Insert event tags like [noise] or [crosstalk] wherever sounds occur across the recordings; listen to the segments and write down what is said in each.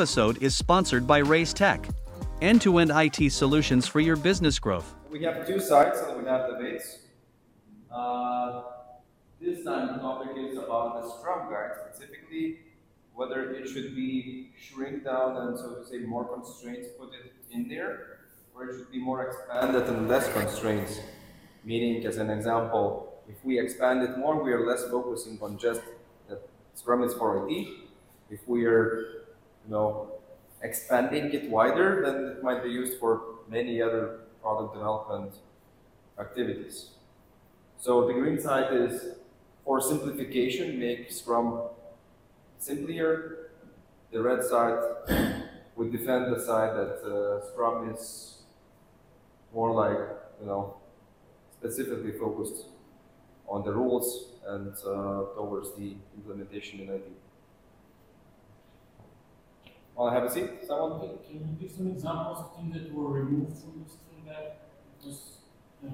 episode is sponsored by Reiz Tech, end to end IT solutions for your business growth. We have two sides and we have debates. Uh, this time the topic is about the Scrum Guide, specifically whether it should be shrink down and so to say more constraints put it in there, or it should be more expanded and less constraints. Meaning, as an example, if we expand it more, we are less focusing on just that Scrum is for IT. If we are, you know, expanding it wider, then it might be used for many other product development activities. So the green side is for simplification, make Scrum simpler. The red side would defend the side that uh, Scrum is more like, you know, specifically focused on the rules and uh, towards the implementation in IT. Want to have a seat? Someone? Okay, can you give some examples of things that were removed from this thing that was, uh,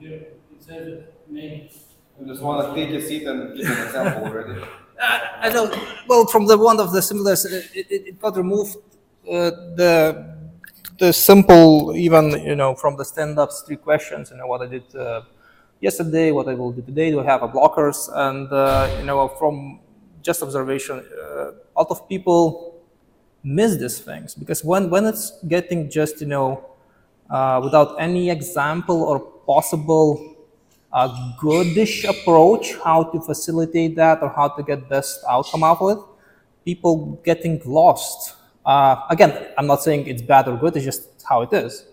there, it says that maybe. You just want to take a seat and give an example already. [laughs] I don't. Well, from the one of the simplest, it, it, it got removed. Uh, the the simple, even you know, from the stand-ups, three questions. You know, what I did uh, yesterday, what I will do today. Do I have a blockers? And uh, you know, from just observation, uh, a lot of people miss these things. Because when when it's getting just you know, uh, without any example or possible a goodish approach how to facilitate that or how to get best outcome out of it people getting lost. Uh, again i'm not saying it's bad or good it's just how it is.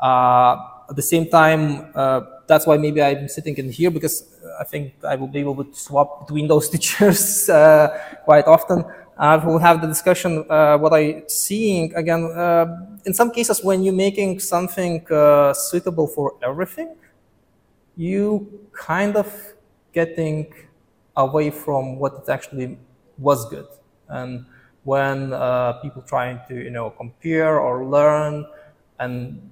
Uh, at the same time uh, that's why maybe i'm sitting in here because i think i will be able to swap between those [laughs] teachers uh, quite often uh, we'll have the discussion uh, what i seeing again in some cases when you're making something suitable for everything you kind of getting away from what it actually was good. And when uh, people trying to you know compare or learn, and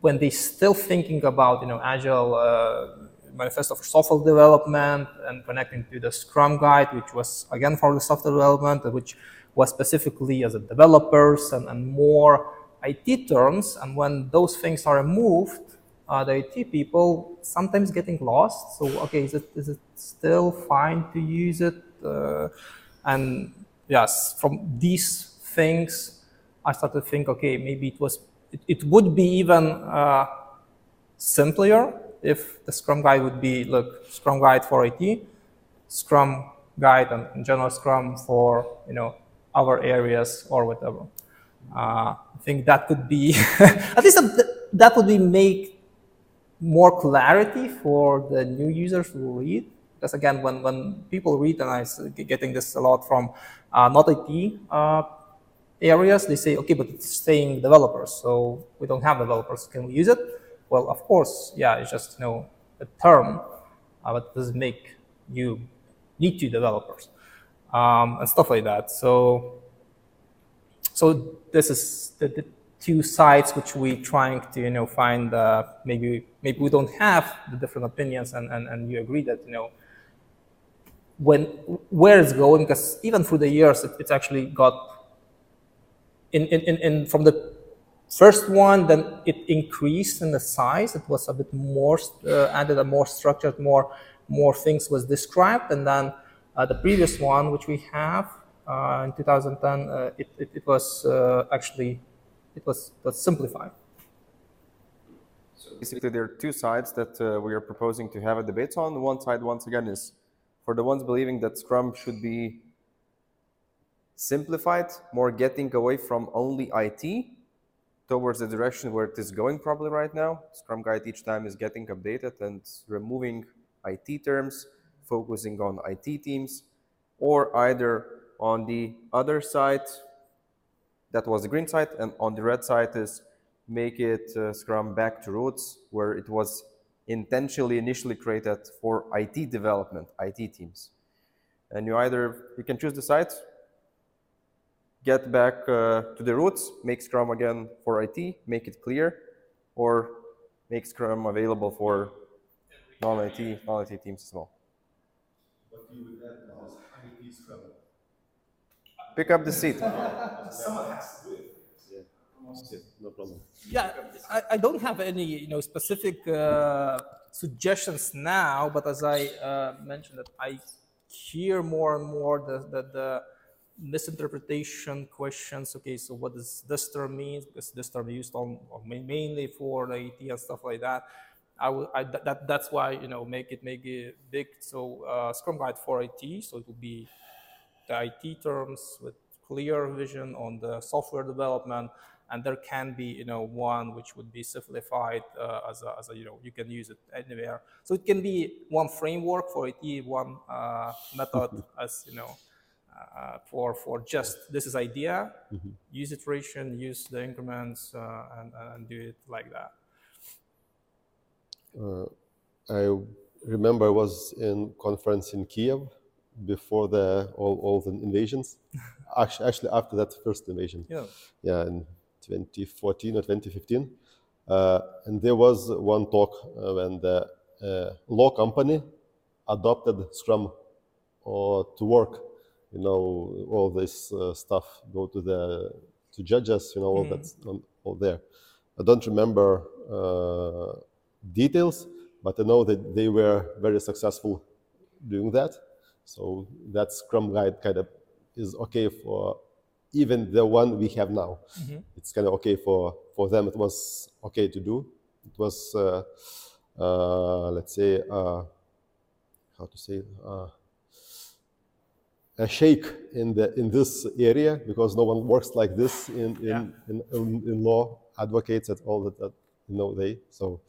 when they still thinking about you know agile uh, manifesto for software development and connecting to the Scrum guide, which was again for the software development, which was specifically as a developers and, and more IT terms. And when those things are removed, uh, the IT people sometimes getting lost. So, okay, is it, is it still fine to use it? Uh, and yes, from these things, I started to think, okay, maybe it was, it, it would be even uh, simpler if the Scrum guide would be, look, Scrum guide for IT, Scrum guide and general Scrum for, you know, our areas or whatever. Uh, I think that could be, [laughs] at least that would be make more clarity for the new users who read. Because again, when, when people read, and I'm getting this a lot from uh, not IT uh, areas, they say, okay, but it's saying developers, so we don't have developers. Can we use it? Well, of course, yeah, it's just you know a term, uh, but doesn't make you need to developers um, and stuff like that. So, so this is the, the two sides which we trying to you know find uh, maybe maybe we don't have the different opinions and, and, and you agree that you know when where it's going because even through the years it, it's actually got in, in, in, in from the first one then it increased in the size it was a bit more uh, added a more structured more more things was described and then uh, the previous one which we have uh, in 2010 uh, it, it, it, was uh, actually it was, was simplified. So basically, there are two sides that uh, we are proposing to have a debate on. One side, once again, is for the ones believing that Scrum should be simplified, more getting away from only IT towards the direction where it is going probably right now. Scrum Guide each time is getting updated and removing IT terms, focusing on IT teams, or either on the other side, that was the green side. And on the red side is make it uh, Scrum back to roots, where it was intentionally initially created for IT development, IT teams. And you either, you can choose the side, get back uh, to the roots, make Scrum again for IT, make it clear, or make Scrum available for non-IT, non-IT teams as well. But you would add IT Scrum Pick up the seat. [laughs] No problem. Yeah, I, I don't have any you know specific uh, suggestions now, but as I uh, mentioned, that I hear more and more the, the, the misinterpretation questions. Okay, so what does this term mean? Because this term used on, on mainly for the IT and stuff like that. I would I, that, that that's why you know make it make it big. So uh, Scrum Guide for IT. So it will be the IT terms with clear vision on the software development, and there can be you know one which would be simplified uh, as, a, as a you know you can use it anywhere. So it can be one framework for IT, one uh, method as you know uh, for for just this is idea, use iteration, use the increments, uh, and, and do it like that. I remember I was in conference in Kiev before the all, all the invasions. [laughs] actually, actually after that first invasion. Yeah. Yeah, in 2014 or 2015. Uh, and there was one talk uh, when the uh, law company adopted Scrum or to work. You know, all this uh, stuff go to the to judges. You know, all that's on, all there. I don't remember uh, details, but I know that they were very successful doing that. So that Scrum guide kind of is okay for even the one we have now. It's kind of okay for for them. It was okay to do. It was uh, uh, let's say uh, how to say uh, a shake in the in this area because no one works like this in in, Yeah. in, in, in law advocates at all that, that you know they so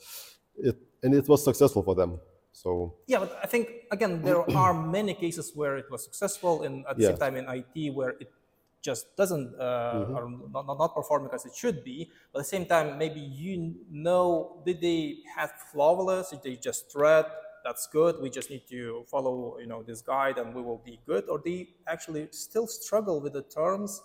it and it was successful for them so Yeah, but I think again there are many cases where it was successful, and at the Yeah. same time in IT where it just doesn't uh, or not, not, not performing as it should be. But at the same time, maybe you know did they have flawless? Did they just thread? That's good. We just need to follow you know this guide, and we will be good. Or they actually still struggle with the terms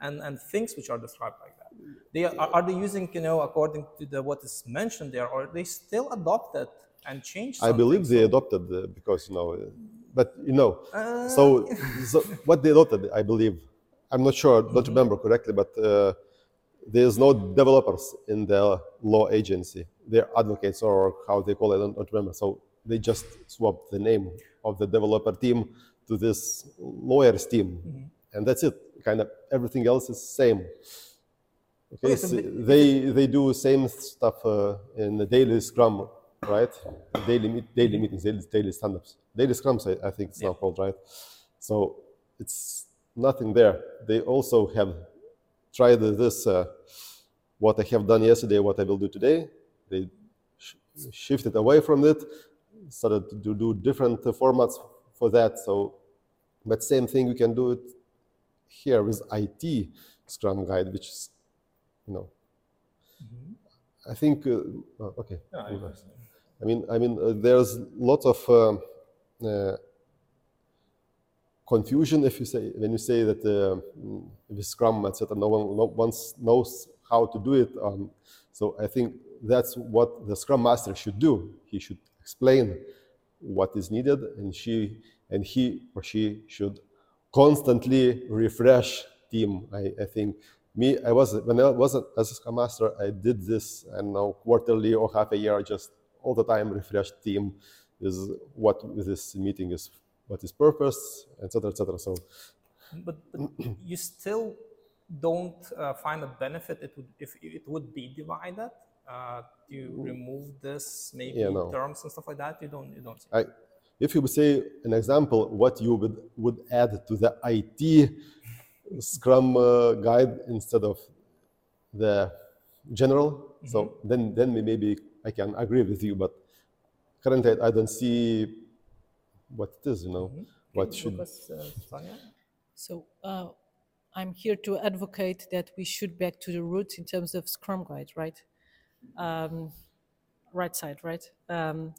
and, and things which are described like that. They are, are they using you know according to the what is mentioned there, or they still adopted and changed? I believe they adopted uh, because you know, uh, but you know, so, so what they adopted, I believe, I'm not sure, don't remember correctly, but uh, there's no developers in the law agency. They're advocates or how they call it, I don't, don't remember. So they just swapped the name of the developer team to this lawyers team, and that's it. Kind of everything else is same. Okay, so so the- they they do same stuff uh, in the daily Scrum, right? Daily meet, daily meetings, daily, daily stand-ups, daily Scrums. I, I think it's now called, right? So it's nothing there. They also have tried this. Uh, what I have done yesterday, what I will do today. They sh- shifted away from it, started to do, different formats for that. So, but same thing we can do it here with IT Scrum Guide, which is, you know, I think. Uh, oh, okay. I mean, I mean, uh, there's lots of um, uh, confusion if you say when you say that uh, mm, with Scrum, etc. No one no knows how to do it. Um, so I think that's what the Scrum Master should do. He should explain what is needed, and she and he or she should constantly refresh team. I, I think me, I was when I was as a Scrum Master, I did this, I know, quarterly or half a year, just all the time refresh team is what this meeting is, what is purpose, etc., etc. So but, but you still don't uh, find a benefit it would, if it would be divided uh, to remove this maybe Yeah, no. terms and stuff like that you don't you don't see. I, if you would say an example, what you would, would add to the IT Scrum uh, guide instead of the general, so then then maybe I can agree with you. But currently, I don't see what it is. You know, what should Lucas, uh, So uh, I'm here to advocate that we should back to the roots in terms of Scrum Guide, right? Um, right side, right? Um,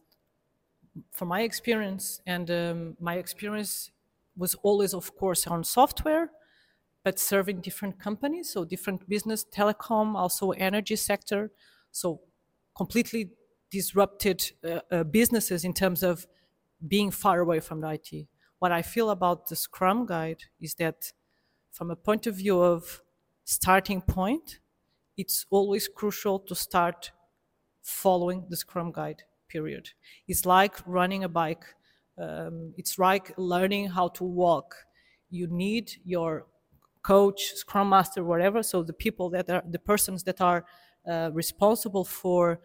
from my experience, and um, my experience was always, of course, on software, but serving different companies, so different business, telecom, also energy sector, so completely disrupted uh, uh, businesses in terms of being far away from the IT. What I feel about the Scrum Guide is that from a point of view of starting point, it's always crucial to start following the Scrum Guide, period. It's like running a bike. Um, it's like learning how to walk. You need your coach, Scrum Master, whatever, so the people that are, the persons that are uh, responsible for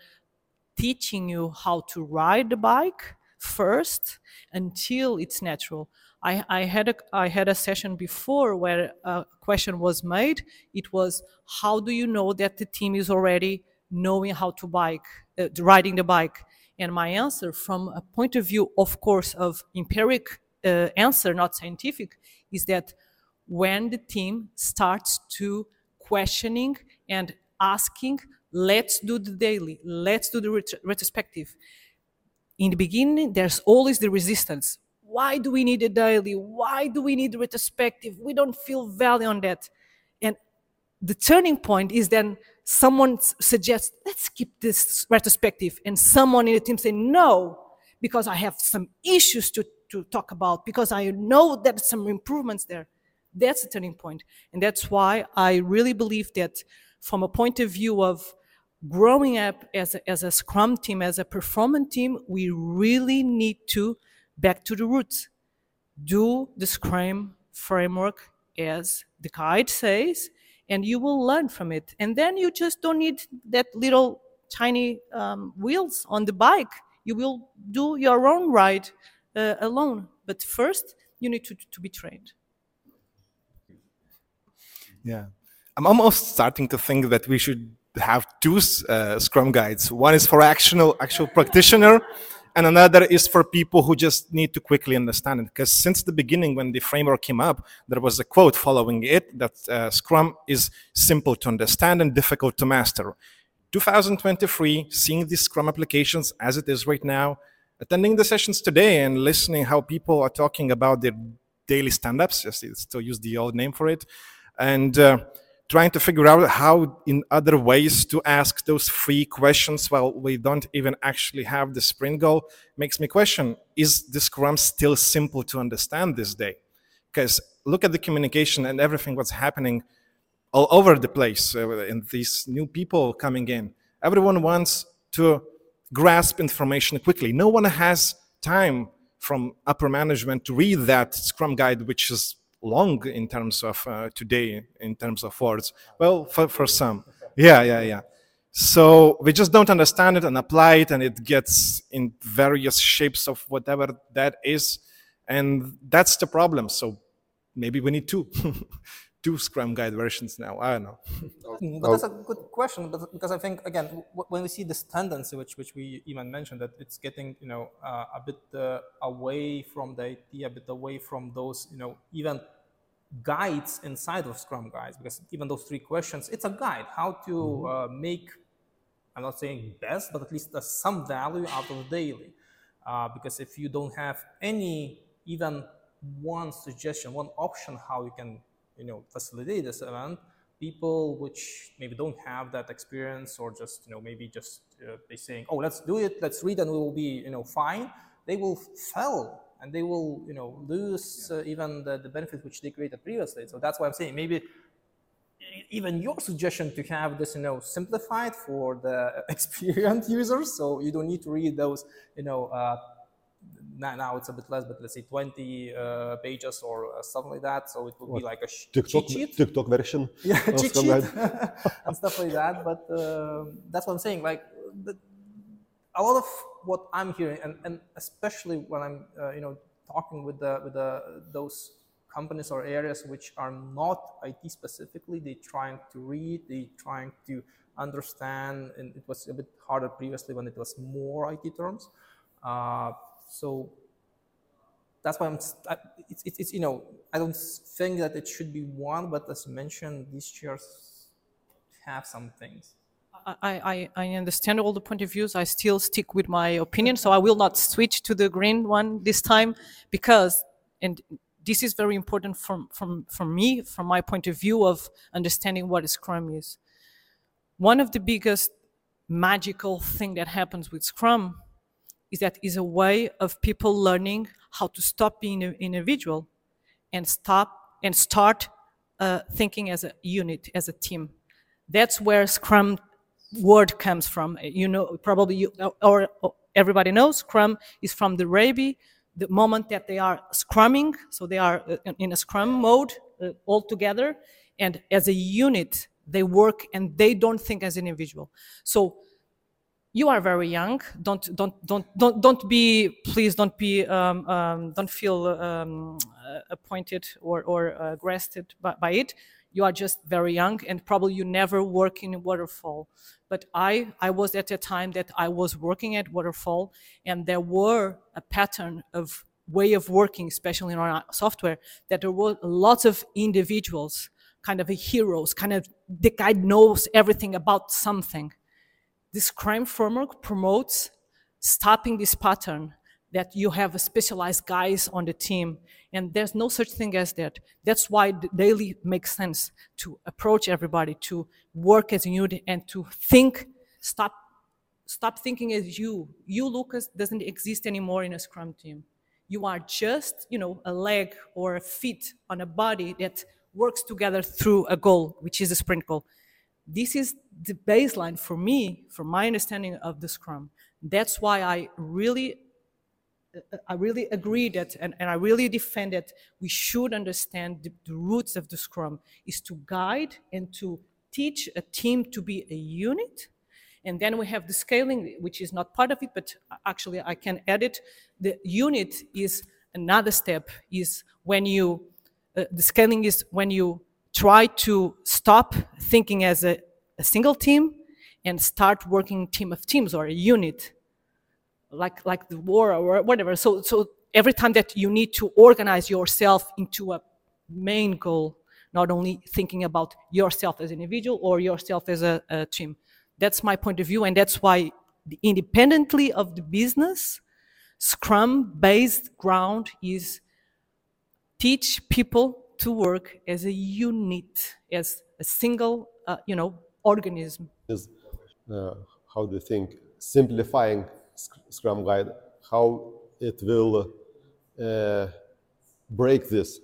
teaching you how to ride the bike first until it's natural. I, I, had a, I had a session before where a question was made. It was, how do you know that the team is already knowing how to bike, uh, riding the bike? And my answer, from a point of view, of course, of empiric uh, answer, not scientific, is that when the team starts to questioning and asking, let's do the daily, let's do the ret- retrospective. In the beginning, there's always the resistance. Why do we need a daily? Why do we need retrospective? We don't feel value on that. And the turning point is then someone suggests, let's keep this retrospective. And someone in the team say, no, because I have some issues to, to talk about, because I know that some improvements there. That's the turning point. And that's why I really believe that from a point of view of growing up as a, as a scrum team, as a performance team, we really need to back to the roots. Do the scrum framework as the guide says, and you will learn from it. And then you just don't need that little tiny um, wheels on the bike. You will do your own ride uh, alone. But first, you need to, to be trained. Yeah. I'm almost starting to think that we should have two uh, Scrum guides. One is for actual actual practitioner, and another is for people who just need to quickly understand it. Because since the beginning, when the framework came up, there was a quote following it that uh, Scrum is simple to understand and difficult to master. 2023, seeing these Scrum applications as it is right now, attending the sessions today and listening how people are talking about their daily stand-ups, just still use the old name for it, and uh, trying to figure out how in other ways to ask those three questions while we don't even actually have the sprint goal makes me question is the scrum still simple to understand this day? Because look at the communication and everything what's happening all over the place uh, and these new people coming in. Everyone wants to grasp information quickly. No one has time from upper management to read that scrum guide which is long in terms of uh, today in terms of words. Well for, for some. Yeah yeah yeah. So we just don't understand it and apply it and it gets in various shapes of whatever that is and that's the problem. So maybe we need two [laughs] two scrum guide versions now. I don't know. [laughs] But that's a good question but because i think again when we see this tendency which which we even mentioned that it's getting you know uh, a bit uh, away from the idea a bit away from those you know even guides inside of scrum guides because even those three questions it's a guide how to mm-hmm. uh, make i'm not saying best but at least uh, some value out of daily. Uh, because if you don't have any even one suggestion one option how you can you know, facilitate this event, people which maybe don't have that experience or just, you know, maybe just uh, they saying, oh, let's do it, let's read and we will be, you know, fine, they will fail and they will, you know, lose uh, even the, the benefits which they created previously. So that's why I'm saying maybe even your suggestion to have this, you know, simplified for the [laughs] experienced users, so you don't need to read those, you know, uh, now, now it's a bit less, but let's say 20 uh, pages or uh, something like that. So it would be like a TikTok, cheat sheet. TikTok version. [laughs] Yeah, cheat sheet [laughs] and stuff like that. But uh, that's what I'm saying. Like the, a lot of what I'm hearing, and, and especially when I'm uh, you know talking with the with the those companies or areas which are not IT specifically, they trying to read, they trying to understand, and it was a bit harder previously when it was more IT terms. Uh, so that's why I'm, it's, it's, it's, you know, I don't think that it should be one, but as mentioned, these chairs have some things. I, I, I understand all the point of views. I still stick with my opinion, so I will not switch to the green one this time because, and this is very important from, from, from me, from my point of view of understanding what Scrum is. One of the biggest magical thing that happens with Scrum is that is a way of people learning how to stop being an individual and stop and start uh, thinking as a unit, as a team. That's where Scrum word comes from. You know, probably you or, or everybody knows Scrum is from the rugby, the moment that they are scrumming, so they are uh, in a Scrum mode uh, all together, and as a unit they work and they don't think as an individual. So you are very young. Don't don't don't don't don't be please don't be um, um, don't feel um, uh, appointed or or uh, aggressed by, by it. You are just very young and probably you never work in waterfall. But I I was at a time that I was working at waterfall and there were a pattern of way of working, especially in our software, that there were lots of individuals, kind of heroes, kind of the guy knows everything about something this Scrum framework promotes stopping this pattern that you have specialized guys on the team. And there's no such thing as that. That's why daily makes sense to approach everybody to work as a unit and to think stop stop thinking as you. You lucas doesn't exist anymore in a scrum team. You are just you know a leg or a feet on a body that works together through a goal which is a sprint goal this is the baseline for me, for my understanding of the Scrum. That's why I really, I really agree that, and, and I really defend that we should understand the, the roots of the Scrum is to guide and to teach a team to be a unit. And then we have the scaling, which is not part of it, but actually I can add it. The unit is another step, is when you, uh, the scaling is when you try to stop thinking as a, a single team and start working team of teams or a unit like like the war or whatever. So so every time that you need to organize yourself into a main goal not only thinking about yourself as an individual or yourself as a, a team. That's my point of view and that's why independently of the business scrum based ground is teach people to work as a unit, as a single, uh, you know, organism. Is uh, how do you think simplifying Scrum Guide, how it will uh, break this?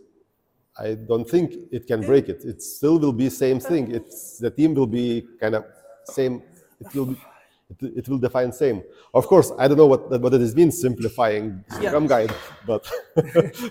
I don't think it can break it. It still will be same thing. It's the team will be kind of same. It will be, it, it will define same. Of course, I don't know what what it means simplifying Scrum yeah. Guide, but [laughs]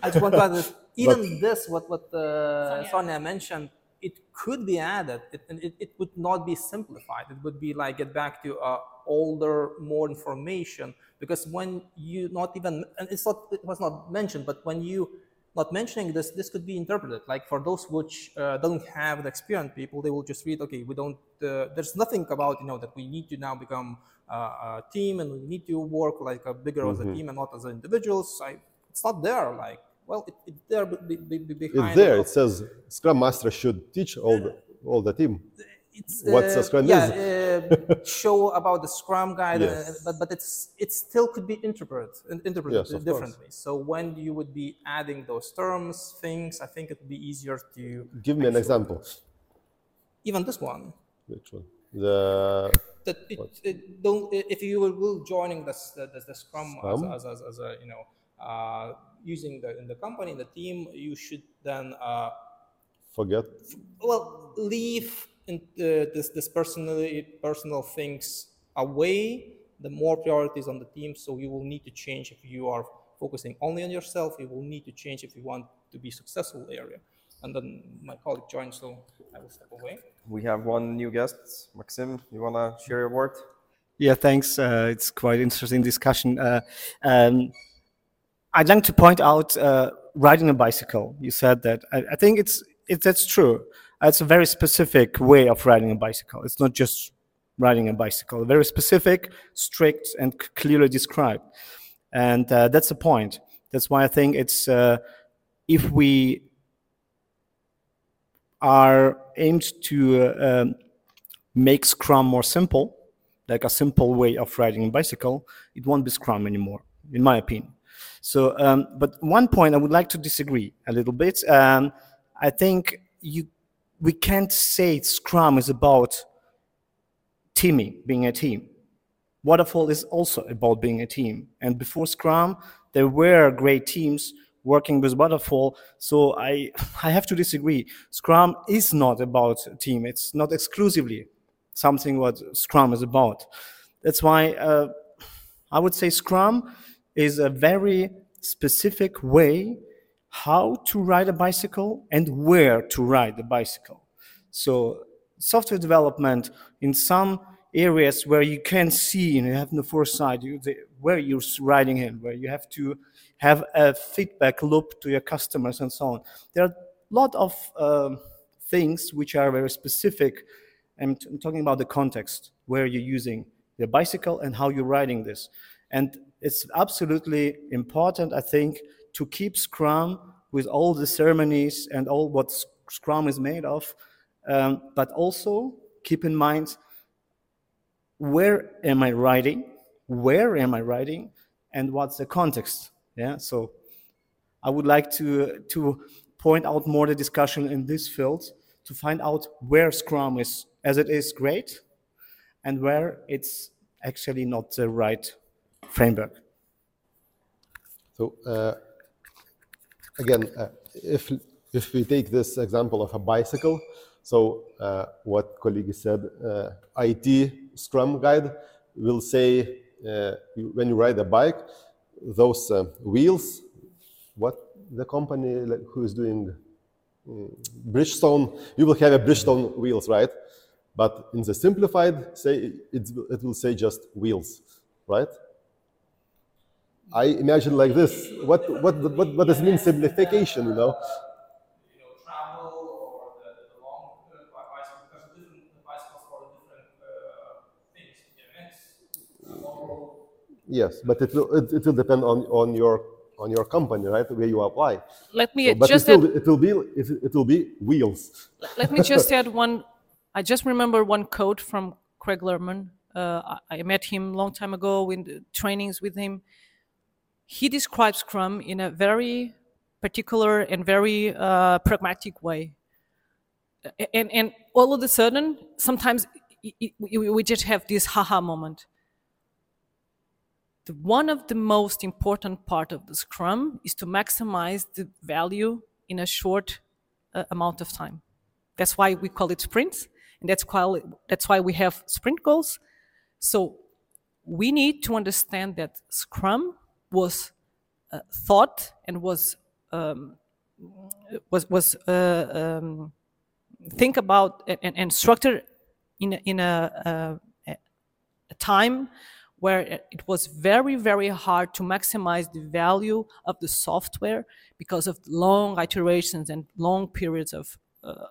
I just want to [laughs] even but, this, what what uh, Sonia. Sonia. mentioned, it could be added. It, it, it would not be simplified. It would be like get back to uh, older, more information. Because when you not even, and it's not, it was not mentioned, but when you not mentioning this, this could be interpreted. Like for those which uh, don't have the experience people, they will just read, okay, we don't, uh, there's nothing about, you know, that we need to now become uh, a team and we need to work like a bigger mm -hmm. as a mm-hmm. team and not as individuals. I, it's not there. Like well, it, it's there be, be, be behind. It's there. It says Scrum Master should teach all the all the team. It's, What's uh, Scrum yeah, uh, show about the Scrum guide, uh, yes. but but it's it still could be interpreted interpreted yes, differently. Course. So when you would be adding those terms, things, I think it would be easier to give me an example. Even this one. Which one? The that it, it don't if you will joining the the, the Scrum, Scrum? As, as, as, as, a you know using the in the company, in the team, you should then uh, forget. Well, leave in, uh, this this personal personal things away. The more priorities on the team, so you will need to change if you are focusing only on yourself. You will need to change if you want to be successful area. And then my colleague joins, so I will step away. We have one new guest, Maxim. You wanna share your word? Yeah, thanks. Uh, it's quite interesting discussion. Uh, um, I'd like to point out uh, riding a bicycle. You said that. I, I think it's it, that's true. It's a very specific way of riding a bicycle. It's not just riding a bicycle. Very specific, strict, and clearly described. And uh, that's the point. That's why I think it's uh, if we are aimed to uh, um, make Scrum more simple, like a simple way of riding a bicycle, it won't be Scrum anymore, in my opinion. So, um, but one point I would like to disagree a little bit. Um, I think you we can't say Scrum is about teaming, being a team. Waterfall is also about being a team. And before Scrum, there were great teams working with waterfall. So I, [laughs] I have to disagree. Scrum is not about team. It's not exclusively something what Scrum is about. That's why uh, I would say Scrum is a very specific way how to ride a bicycle and where to ride the bicycle. So software development in some areas where you can see and you have the foresight you, the, where you're riding in, where you have to have a feedback loop to your customers and so on. There are a lot of um, things which are very specific. I'm, I'm talking about the context where you're using the bicycle and how you're riding this. And it's absolutely important, I think, to keep Scrum with all the ceremonies and all what Scrum is made of, um, but also keep in mind where am I writing, where am I writing, and what's the context. Yeah, so I would like to to point out more the discussion in this field to find out where Scrum is, as it is great, and where it's actually not the right framework. So uh, again, uh, if if we take this example of a bicycle, so uh, what colleague said, uh, IT Scrum guide will say uh, when you ride a bike, those uh, wheels, what the company like, who is doing Bridgestone, you will have a Bridgestone wheels, right? But in the simplified, say it, it will say just wheels, right? I imagine like this. What what what what does it mean simplification? You know, you know, travel or the, the long uh, bicycle because different the bicycles for different uh, things. BMX, long yes, but it will it, it will depend on on your on your company, right? Where you apply. Let me So, but it, just add, it will be it, it will be wheels. let me just [laughs] add one. I just remember one quote from Craig Larman. Uh, I, I met him a long time ago in the trainings with him. He describes Scrum in a very particular and very uh, pragmatic way. And, and all of a sudden, sometimes i- i- we we just have this haha moment. The, one of the most important part of the Scrum is to maximize the value in a short uh, amount of time. That's why we call it sprints, and that's why that's why we have sprint goals. So we need to understand that Scrum was uh, thought and was um, was was uh, um, think about and, and structured in a, in a, a, a time where it was very very hard to maximize the value of the software because of long iterations and long periods of uh,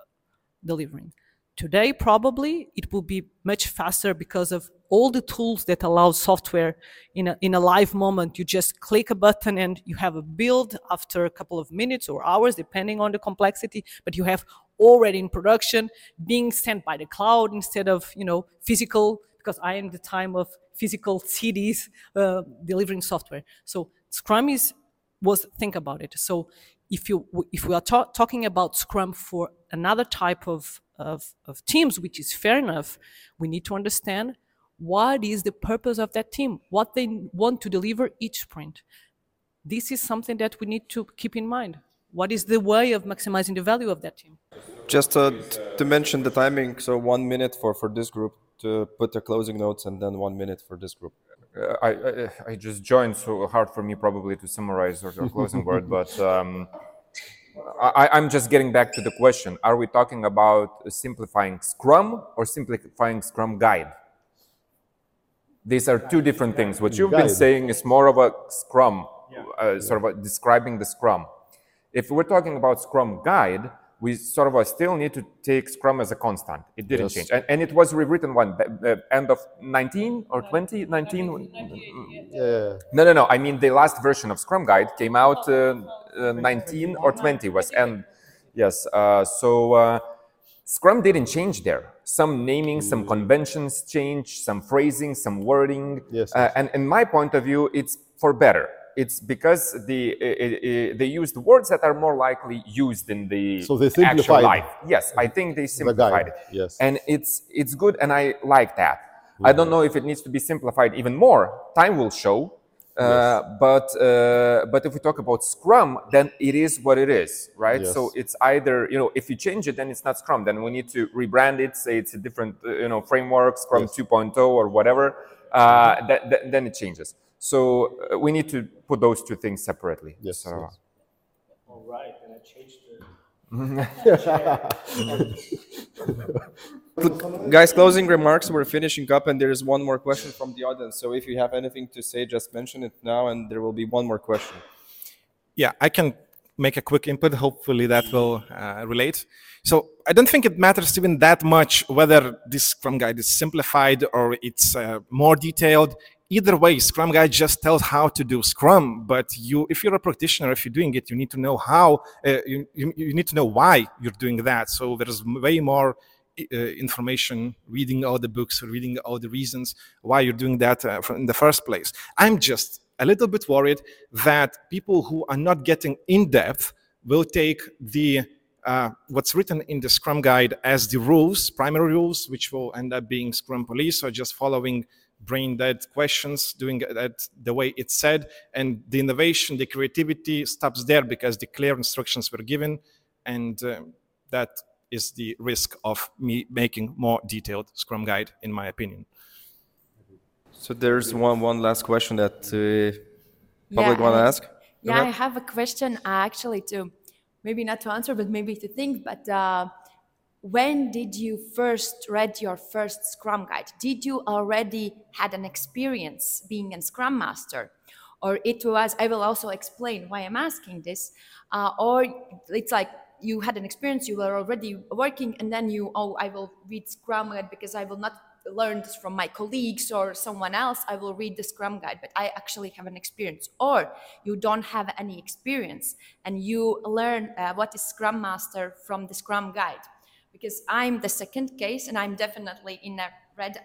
delivering. Today, probably it will be much faster because of all the tools that allow software in a, in a live moment. You just click a button and you have a build after a couple of minutes or hours, depending on the complexity, but you have already in production being sent by the cloud instead of, you know, physical, because I am the time of physical CDs uh, delivering software. So Scrum is was think about it. So if you if we are ta- talking about Scrum for another type of, of of teams, which is fair enough, we need to understand what is the purpose of that team, what they want to deliver each sprint. This is something that we need to keep in mind. What is the way of maximizing the value of that team? Just uh, to mention the timing, so one minute for, for this group to put the closing notes and then one minute for this group. Uh, I, I I just joined, so hard for me probably to summarize or your closing [laughs] word. But um, I, I'm just getting back to the question: Are we talking about simplifying Scrum or simplifying Scrum Guide? These are two different things. What you've been saying is more of a Scrum, uh, sort of a describing the Scrum. If we're talking about Scrum Guide, we sort of uh, still need to take Scrum as a constant. It didn't Yes. change, and, and it was rewritten when the end of 19 or 20, 19. Yeah. No, no, no. I mean, the last version of Scrum Guide came out uh, 19 or 20 was, and yes. Uh, so uh, Scrum didn't change there. Some naming, some conventions change some phrasing, some wording. Yes, Uh, yes. and in my point of view, it's for better. It's because the uh, uh, they used words that are more likely used in the So they actual simplified life. Yes, I think they simplified guide, it. yes. And it's it's good, and I like that. I don't know if it needs to be simplified even more. Time will show. Uh, but uh, but if we talk about Scrum, then it is what it is, right? Yes. So it's either you know if you change it, then it's not Scrum. Then we need to rebrand it, say it's a different uh, you know framework, Scrum Yes. 2.0 or whatever. Uh, that, that, then it changes. So uh, we need to put those two things separately. Yes, So, yes. All right, and I changed the. [laughs] [laughs] Guys, closing remarks. We're finishing up, and there is one more question from the audience. So if you have anything to say, just mention it now, and there will be one more question. Yeah, I can make a quick input. Hopefully, that will uh, relate. So I don't think it matters even that much whether this Scrum Guide is simplified or it's uh, more detailed. Either way, Scrum Guide just tells how to do Scrum. But you, if you're a practitioner, if you're doing it, you need to know how. Uh, you, you, you need to know why you're doing that. So there's way more information, reading all the books, reading all the reasons why you're doing that uh, in the first place. I'm just a little bit worried that people who are not getting in depth will take the uh, what's written in the Scrum guide as the rules, primary rules, which will end up being Scrum police or just following brain dead questions, doing that the way it's said, and the innovation, the creativity stops there because the clear instructions were given, and uh, that is the risk of me making more detailed Scrum guide, in my opinion. So there's one one last question that uh, public Yeah, want to ask. Yeah, I have a question uh, actually to maybe not to answer, but maybe to think. But uh, when did you first read your first Scrum guide? Did you already had an experience being a Scrum Master, or it was? I will also explain why I'm asking this. Uh, or it's like you had an experience, you were already working, and then you oh I will read Scrum guide because I will not learn this from my colleagues or someone else, I will read the Scrum Guide, but I actually have an experience. Or you don't have any experience and you learn uh, what is Scrum Master from the Scrum Guide. Because I'm the second case and I'm definitely in a red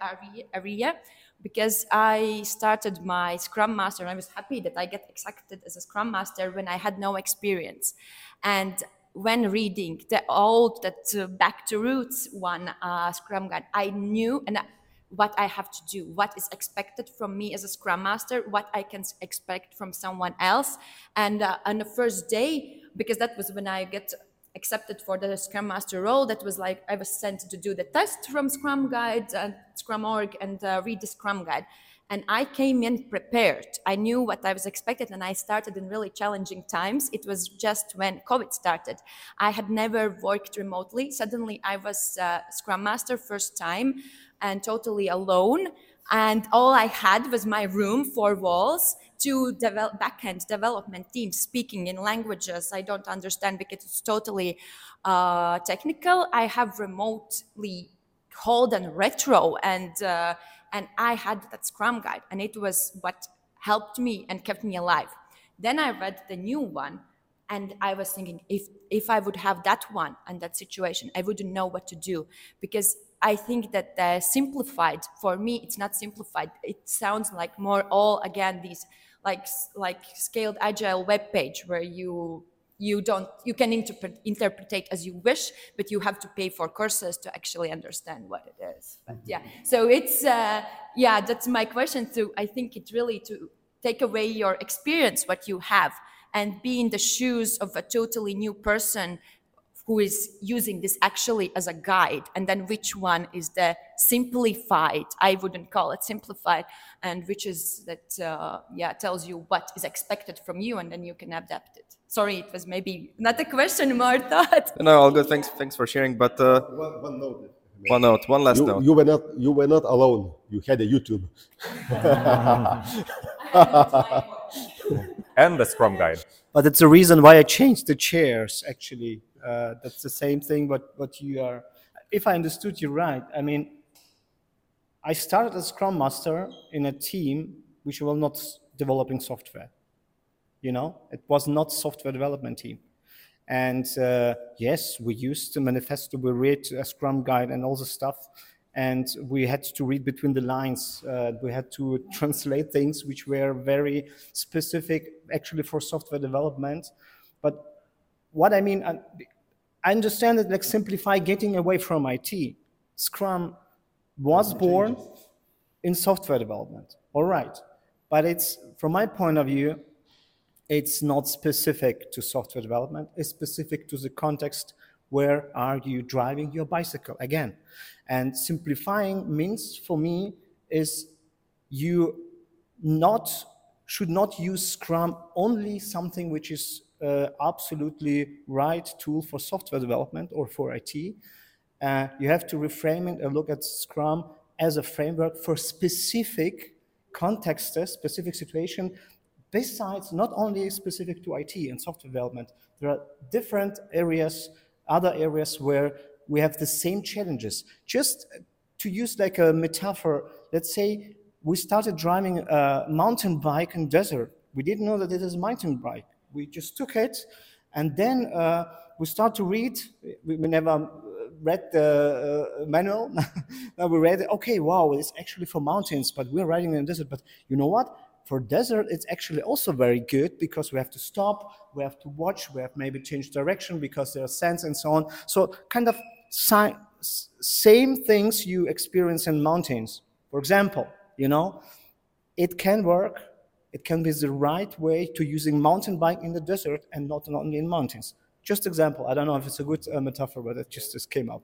area, because I started my Scrum Master and I was happy that I get accepted as a Scrum Master when I had no experience. And when reading the old that back to roots one uh, scrum guide i knew and I- what i have to do what is expected from me as a scrum master what i can expect from someone else. And uh, on the first day because that was when i get accepted for the scrum master role that was like i was sent to do the test from scrum guide and scrum org and uh, read the scrum guide and I came in prepared. I knew what I was expected, and I started in really challenging times. It was just when COVID started. I had never worked remotely. Suddenly, I was uh, Scrum Master first time and totally alone. And all I had was my room, four walls, two develop, backend development teams speaking in languages I don't understand because it's totally uh, technical. I have remotely hold and retro and uh, and I had that Scrum guide, and it was what helped me and kept me alive. Then I read the new one, and I was thinking, if if I would have that one and that situation, I wouldn't know what to do because I think that the simplified for me, it's not simplified. It sounds like more all again these like like scaled agile web page where you you don't you can interpret interpret as you wish but you have to pay for courses to actually understand what it is. But yeah. So it's uh, yeah that's my question so i think it really to take away your experience what you have and be in the shoes of a totally new person who is using this actually as a guide and then which one is the simplified i wouldn't call it simplified and which is that uh, yeah tells you what is expected from you and then you can adapt it sorry it was maybe not a question [laughs] more thought [laughs] No, all good. Thanks, thanks for sharing. But uh, One, one note. one note, one last You, note. you were not you were not alone. You had a YouTube. [laughs] and the Scrum Guide. But it's the reason why I changed the chairs. Actually, uh, that's the same thing. What what you are, if I understood you right, I mean, I started as Scrum Master in a team which was not developing software. You know, it was not software development team. And uh, yes, we used the manifesto, we read a Scrum guide and all the stuff. And we had to read between the lines. Uh, we had to [laughs] translate things which were very specific, actually, for software development. But what I mean, I, I understand that, like, simplify getting away from IT. Scrum was born in software development. All right. but it's from my point of view, it's not specific to software development. It's specific to the context where are you driving your bicycle again. And simplifying means for me is you not should not use Scrum only something which is uh, absolutely right tool for software development or for IT. Uh, you have to reframe it and look at Scrum as a framework for specific contexts, specific situation, besides not only specific to IT and software development. There are different areas, other areas where we have the same challenges. Just to use like a metaphor, let's say we started driving a mountain bike in desert. We didn't know that it is a mountain bike. We just took it, and then uh, we start to read. We, never read the uh, manual. [laughs] now we read, okay, wow, it's actually for mountains, but we're riding in the desert. But you know what? For desert, it's actually also very good because we have to stop, we have to watch, we have maybe change direction because there are sands and so on. So kind of si same things you experience in mountains. For example, you know, it can work. It can be the right way to using mountain bike in the desert and not only in mountains. Just example. I don't know if it's a good uh, metaphor, but it just, just came up.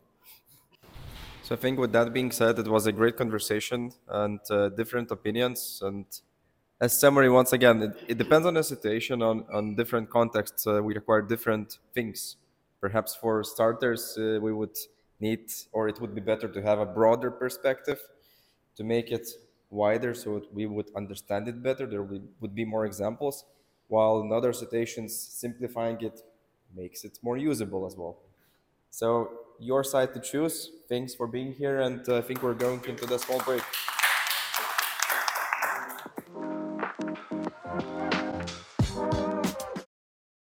So I think with that being said, it was a great conversation and uh, different opinions. And as summary, once again, it, it depends on the situation, on, on different contexts. Uh, we require different things. Perhaps for starters, uh, we would need, or it would be better to have a broader perspective to make it wider so we would understand it better. There would be more examples, while in other situations, simplifying it makes it more usable as well. So your side to choose. Thanks for being here, and uh, I think we're going into the small break.